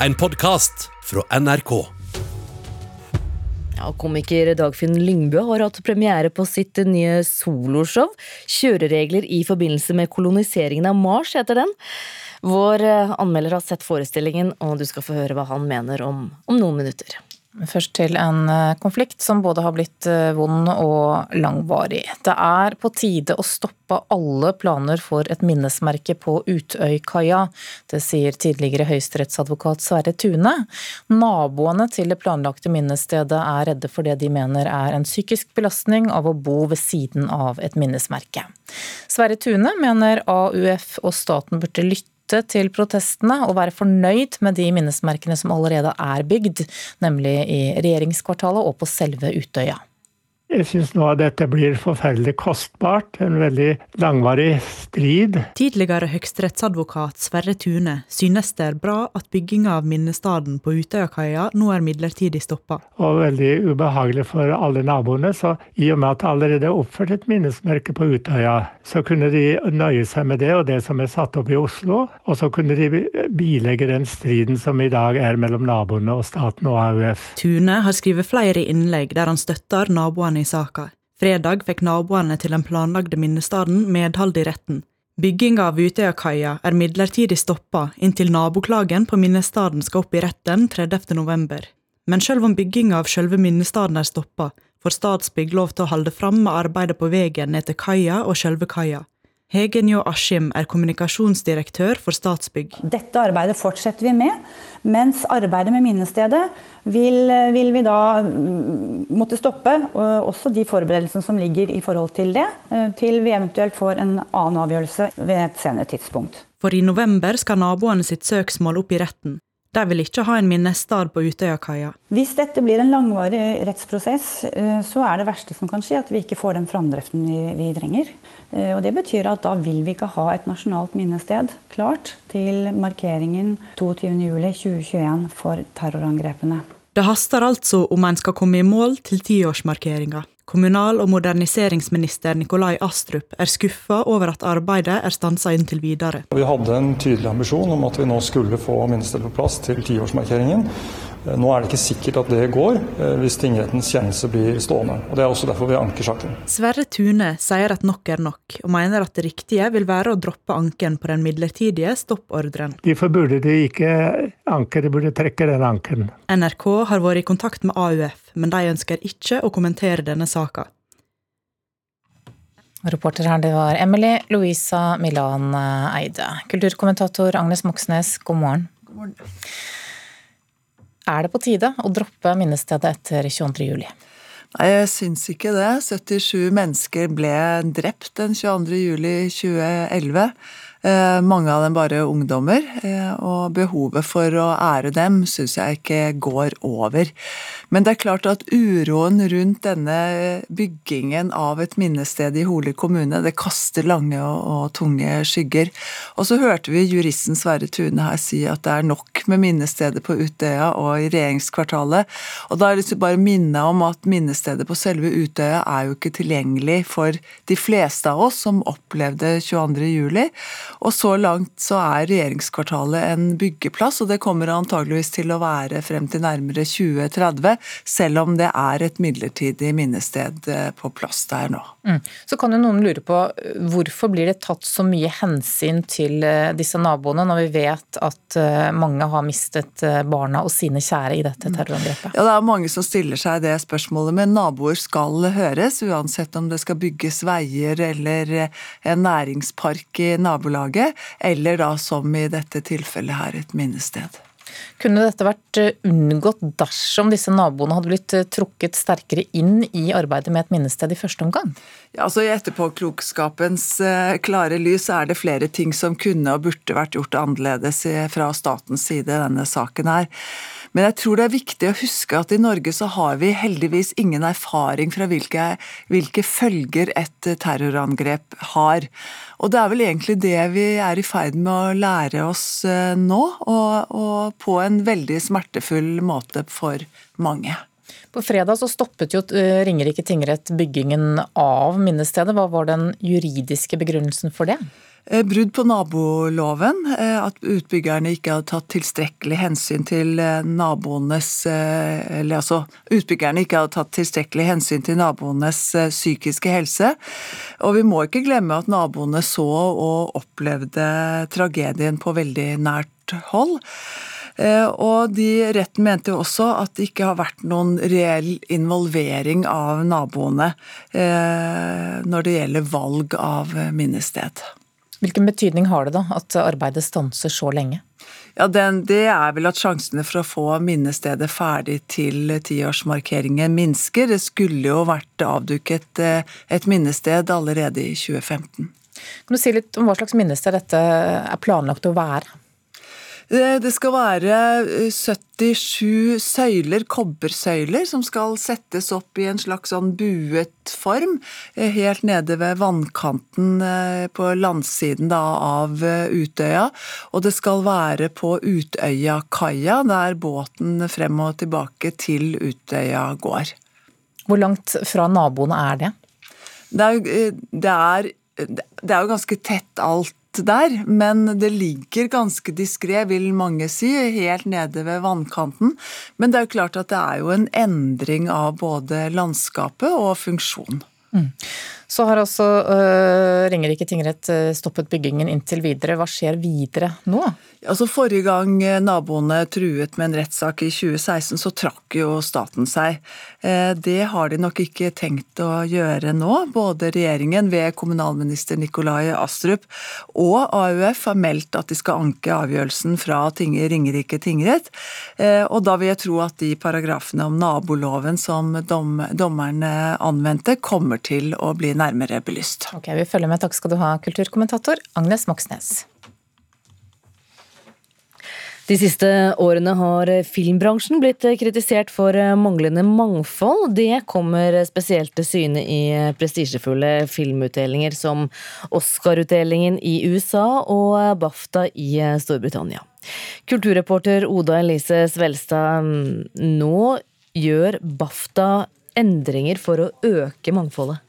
en podkast fra NRK. Ja, komiker Dagfinn Lyngbø har hatt premiere på sitt nye soloshow. 'Kjøreregler i forbindelse med koloniseringen av Mars' heter den. Vår eh, anmelder har sett forestillingen, og du skal få høre hva han mener om, om noen minutter. Først til en eh, konflikt som både har blitt eh, vond og langvarig. Det er på tide å stoppe alle planer for et minnesmerke på Utøykaia. Det sier tidligere høyesterettsadvokat Sverre Tune. Naboene til det planlagte minnestedet er redde for det de mener er en psykisk belastning av å bo ved siden av et minnesmerke. Sverre Tune mener AUF og staten burde lytte lytte til protestene og være fornøyd med de minnesmerkene som allerede er bygd, nemlig i regjeringskvartalet og på selve Utøya. Jeg syns nå at dette blir forferdelig kostbart, en veldig langvarig strid. Tidligere høyesterettsadvokat Sverre Tune synes det er bra at bygginga av minnestaden på Utøyakaia nå er midlertidig stoppa. Og veldig ubehagelig for alle naboene, så i og med at det allerede er oppført et minnesmerke på Utøya, så kunne de nøye seg med det og det som er satt opp i Oslo, og så kunne de bilegge den striden som i dag er mellom naboene og staten og AUF. Tune har skrevet flere innlegg der han støtter naboene i saka. Fredag fikk naboene til den planlagde minnestaden medhold i retten. Bygginga av Utøyakaia er midlertidig stoppa inntil naboklagen på minnestaden skal opp i retten 30. november. Men selv om bygginga av selve minnestaden er stoppa, får Statsbygg lov til å holde fram med arbeidet på veien ned til kaia og selve kaia. Hegen Jo Askim er kommunikasjonsdirektør for Statsbygg. Dette arbeidet fortsetter vi med, mens arbeidet med minnestedet vil, vil vi da mm, måtte stoppe. Også de forberedelsene som ligger i forhold til det, eh, til vi eventuelt får en annen avgjørelse ved et senere tidspunkt. For i november skal naboene sitt søksmål opp i retten. De vil ikke ha en minnestad på Utøyakaia. Hvis dette blir en langvarig rettsprosess, eh, så er det verste som kan skje at vi ikke får den framdriften vi, vi trenger. Eh, og Det betyr at da vil vi ikke ha et nasjonalt minnested klart til markeringen 22.07.2021 for terrorangrepene. Det haster altså om en skal komme i mål til tiårsmarkeringa. Kommunal- og moderniseringsminister Nikolai Astrup er skuffa over at arbeidet er stansa inntil videre. Vi hadde en tydelig ambisjon om at vi nå skulle få minnestedet på plass til tiårsmarkeringen. Nå er det ikke sikkert at det går, eh, hvis tingrettens kjennelse blir stående. og Det er også derfor vi anker saken. Sverre Tune sier at nok er nok, og mener at det riktige vil være å droppe anken på den midlertidige stoppordren. Derfor burde de ikke anke, de burde trekke den anken. NRK har vært i kontakt med AUF, men de ønsker ikke å kommentere denne saka. Reporter her, det var Emily Louisa Milan Eide. Kulturkommentator Agnes Moxnes, god morgen. God morgen. Er det på tide å droppe minnestedet etter 22. juli? Nei, jeg syns ikke det. 77 mennesker ble drept den 22. juli 2011. Eh, mange av dem bare ungdommer, eh, og behovet for å ære dem syns jeg ikke går over. Men det er klart at uroen rundt denne byggingen av et minnested i Hole kommune, det kaster lange og, tunge skygger. Og så hørte vi juristen Sverre Tune her si at det er nok med minnestedet på Utøya og i regjeringskvartalet. Og da har jeg lyst til bare minne om at minnestedet på selve Utøya er jo ikke tilgjengelig for de fleste av oss som opplevde 22. juli. Og så langt så er regjeringskvartalet en byggeplass, og det kommer antageligvis til å være frem til nærmere 2030, selv om det er et midlertidig minnested eh, på plass der nå. Mm. Så kan jo noen lure på hvorfor blir det tatt så mye hensyn til eh, disse naboene, når vi vet at eh, mange har mistet barna og sine kjære i dette terrorangrepet? Ja, det er mange som stiller seg det spørsmålet, men naboer skal høres, uansett om det skal bygges veier eller en næringspark i nabolaget laget, eller da som i dette tilfellet her et minnested. Kunne dette vært eh, unngått dersom disse naboene hadde blitt eh, trukket sterkere inn i arbeidet med et minnested i første omgang? Ja, altså I etterpåklokskapens eh, klare lys er det flere ting som kunne og burde vært gjort annerledes fra statens side i denne saken her. Men jeg tror det er viktig å huske at i Norge så har vi heldigvis ingen erfaring fra hvilke, hvilke følger et terrorangrep har. Og det er vel egentlig det vi er i ferd med å lære oss eh, nå, og, og på en veldig smertefull måte for mange. På fredag så stoppet jo eh, Ringerike tingrett byggingen av minnestedet. Hva var den juridiske begrunnelsen for det? Eh, brudd på naboloven, eh, at utbyggerne ikke hadde tatt tilstrekkelig hensyn til eh, naboenes Eller altså utbyggerne ikke hadde tatt tilstrekkelig hensyn til naboenes psykiske helse. Og vi må ikke glemme at naboene så og opplevde tragedien på veldig nært hold. Og de retten mente jo også at det ikke har vært noen reell involvering av naboene når det gjelder valg av minnested. Hvilken betydning har det da at arbeidet stanser så lenge? Ja, den, Det er vel at sjansene for å få minnestedet ferdig til tiårsmarkeringen minsker. Det skulle jo vært avduket eh, et minnested allerede i 2015. Kan du si litt om hva slags minnested dette er planlagt å være? Eh, det skal være 77 eh, søyler, kobbersøyler, som skal settes opp i en slags sånn buet form. Eh, helt nede ved vannkanten på landsiden da, av Utøya. Og det skal være på Utøyakaia, der båten frem og tilbake til Utøya går. Hvor langt fra naboene er det? Det er, det er, det er jo ganske tett alt der, men det ligger ganske diskré, vil mange si, helt nede ved vannkanten. Men det er jo klart at det er jo en endring av både landskapet og funksjon. Mm. Så har også uh, Ringerike tingrett øh, stoppet byggingen inntil videre. Hva skjer videre nå? Altså Forrige gang øh, naboene truet med en rettssak i 2016, så trakk jo staten seg. Det har de nok ikke tenkt å gjøre nå. Både regjeringen ved kommunalminister Nikolai Astrup og AUF har meldt at de skal anke avgjørelsen fra Ringerike tingrett. Og da vil jeg tro at de paragrafene om naboloven som dommerne anvendte, kommer til å bli nærmere belyst. Ok, Vi følger med. Takk skal du ha, kulturkommentator Agnes Moxnes. De siste årene har filmbransjen blitt kritisert for manglende mangfold. Det kommer spesielt til syne i prestisjefulle filmutdelinger som Oscar-utdelingen i USA og BAFTA i Storbritannia. Kulturreporter Oda Elise Svelstad, nå gjør BAFTA endringer for å øke mangfoldet?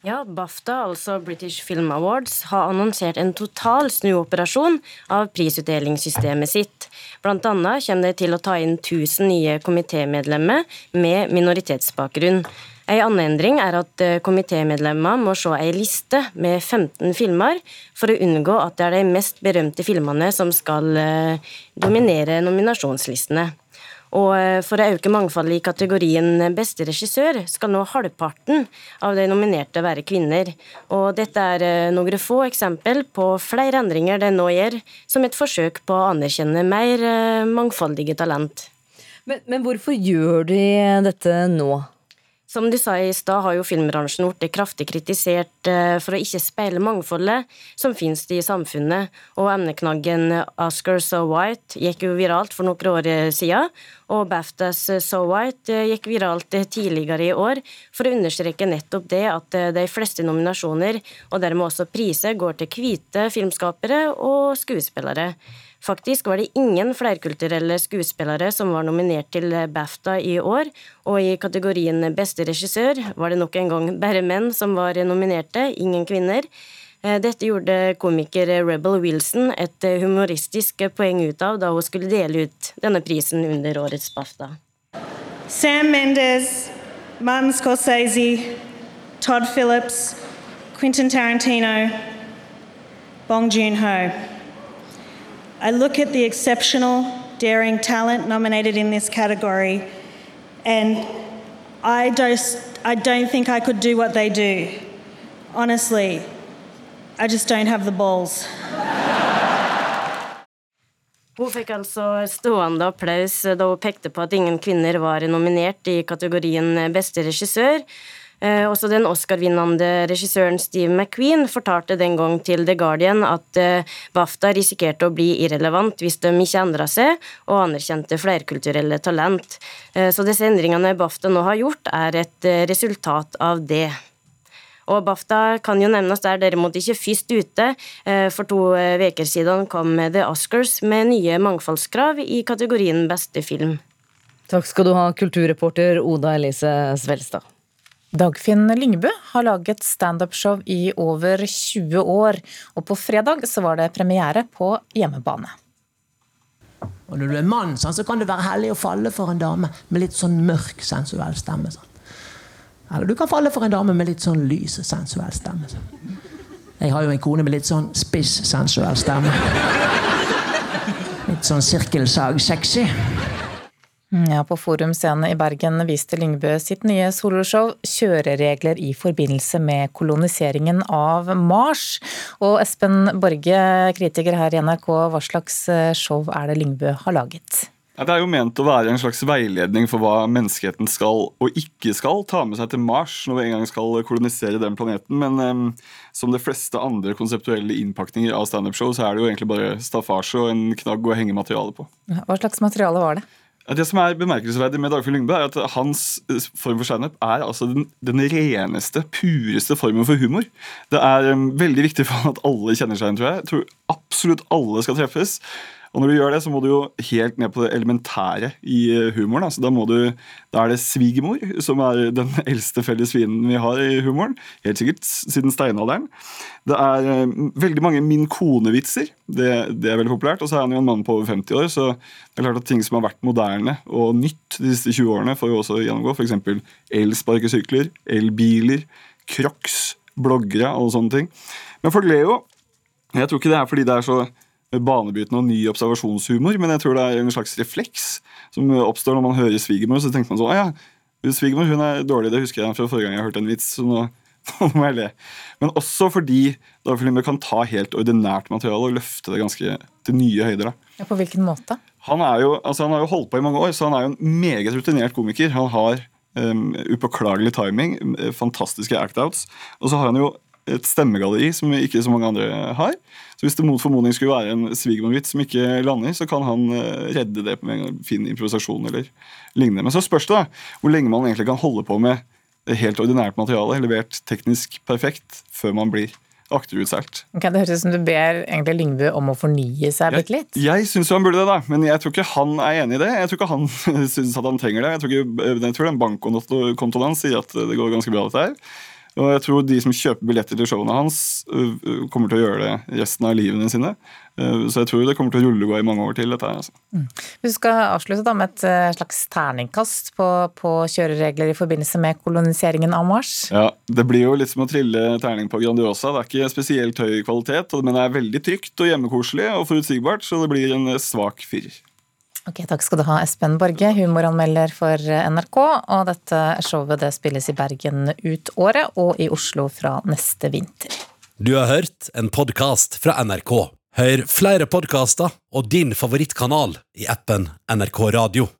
Ja, BAFTA, altså British Film Awards, har annonsert en total snuoperasjon av prisutdelingssystemet sitt. Blant annet kommer de til å ta inn 1000 nye komitémedlemmer med minoritetsbakgrunn. En annen endring er at eh, komitémedlemmer må se ei liste med 15 filmer, for å unngå at det er de mest berømte filmene som skal eh, dominere nominasjonslistene. Og eh, for å øke mangfoldet i kategorien beste regissør, skal nå halvparten av de nominerte være kvinner. Og dette er eh, noen få eksempel på flere endringer de nå gjør, som et forsøk på å anerkjenne mer eh, mangfoldige talent. Men, men hvorfor gjør de dette nå? Som du sa i stad, har jo filmbransjen blitt kraftig kritisert eh, for å ikke speile mangfoldet som finnes i samfunnet, og emneknaggen Oscar So White gikk jo viralt for noen år siden, og BAFTAs So White gikk viralt tidligere i år for å understreke nettopp det at de fleste nominasjoner, og dermed også priser, går til hvite filmskapere og skuespillere. Faktisk var det ingen flerkulturelle skuespillere som var nominert til BAFTA i år, og i kategorien beste regissør var det nok en gang bare menn som var nominerte, ingen kvinner. Eh, dette gjorde komiker Rebel Wilson et humoristisk poeng ut av da hun skulle dele ut denne prisen under årets BAFTA. Sam Mendes, Martin Scorsese, Todd Phillips, Quentin Tarantino, Bong Joon-ho. I look at the exceptional, daring talent nominated in this category, and I just I don't think I could do what they do. Honestly, I just don't have the balls. Hun fikk altså stående applaus da hun pekte på at ingen kvinner var nominert i kategorien beste regissør, også den Oscar-vinnende regissøren Steve McQueen fortalte den gang til The Guardian at eh, BAFTA risikerte å bli irrelevant hvis de ikke endra seg og anerkjente flerkulturelle talent. Eh, så disse endringene BAFTA nå har gjort, er et resultat av det. Og BAFTA kan jo nevnes der derimot ikke først ute. For to uker siden kom The Oscars med nye mangfoldskrav i kategorien beste film. Takk skal du ha, kulturreporter Oda Elise Svelstad. Dagfinn Lyngbø har laget standupshow i over 20 år, og på fredag så var det premiere på hjemmebane. Og når du er mann, så kan det være heldig å falle for en dame med litt sånn mørk, sensuell stemme. Eller du kan falle for en dame med litt sånn lys, sensuell stemme. Jeg har jo en kone med litt sånn spiss, sensuell stemme. Litt sånn sirkelsag-sexy. Ja, På Forum Scene i Bergen viste Lyngbø sitt nye soloshow 'Kjøreregler i forbindelse med koloniseringen av Mars'. Og Espen Borge, kritiker her i NRK, hva slags eh, show er det Lyngbø har laget? Det er jo ment å være en slags veiledning for hva menneskeheten skal og ikke skal ta med seg til Mars når vi en gang skal kolonisere den planeten. Men um, som de fleste andre konseptuelle innpakninger av standup-show, så er det jo egentlig bare staffasje og en knagg å henge materialet på. Hva slags materiale var det? Det som er bemerkelsesverdig med Dagfinn Lyngbø, er at hans eh, form for standup er altså den, den, reneste, pureste formen for humor. Det er um, veldig viktig for han at alle kjenner seg igjen, tror jeg. Jeg tror absolutt alle skal treffes. Og når du gjør det, så må du jo helt ned på det elementære i eh, humoren. Altså, da, du, da, er det svigermor som er den eldste felles fienden vi har i humoren. Helt sikkert siden steinalderen. Det er uh, veldig mange min kone-vitser. Det, det, er veldig populært. Og så er han jo en mann på over 50 år, så det er klart at ting som har vært moderne og nytt de siste 20 årene, får vi også gjennomgå. F.eks. elsparkesykler, elbiler, crocs, bloggere og sånne ting. Men folk ler jo. Jeg tror ikke det er fordi det er så banebrytende og ny observasjonshumor, men jeg tror det er en slags refleks som oppstår når man hører svigermor. Så tenker man sånn Å ja, svigermor hun er dårlig, det husker jeg fra forrige gang jeg hørte en vits. så nå, nå må jeg le. Men også fordi Filmer kan ta helt ordinært materiale og løfte det ganske til nye høyder. Ja, på hvilken måte? Han, er jo, altså han har jo holdt på i mange år, så han er jo en meget rutinert komiker. Han har um, upåklagelig timing, fantastiske act-outs. Og så har han jo et stemmegalleri som ikke så mange andre har. Så Hvis det mot formodning skulle være en svigermorvits som ikke lander, så kan han eh, redde det med en fin improvisasjon eller lignende. Men så spørs det da, hvor lenge man egentlig kan holde på med helt ordinært materiale, levert teknisk perfekt, før man blir akterutseilt. Okay, det høres ut som du ber egentlig Lyngbø om å fornye seg litt? Jeg, jeg syns han burde det, da, men jeg tror ikke han er enig i det. Jeg tror ikke han syns at han trenger det. Jeg tror, ikke, jeg tror den bankkontoen hans sier at det går ganske bra, dette her. Og jeg tror de som kjøper billetter til showene hans, øh, øh, kommer til å gjøre det resten av livene sine. Øh, så jeg tror det kommer til å rullegå i mange år til, dette her. Altså. Mm. Vi skal avslutte da med et slags terningkast på, på, kjøreregler i forbindelse med koloniseringen av Mars. Ja, det blir jo litt som å trille terning på Grandiosa. Det er ikke spesielt høy kvalitet, men det er veldig trygt og hjemmekoselig og forutsigbart, så det blir en svak firer. Ok, Takk skal du ha, Espen Borge, humoranmelder for NRK. Og dette showet det spilles i Bergen ut året, og i Oslo fra neste vinter. Du har hørt en podkast fra NRK. Hør flere podkaster og din favorittkanal i appen NRK Radio.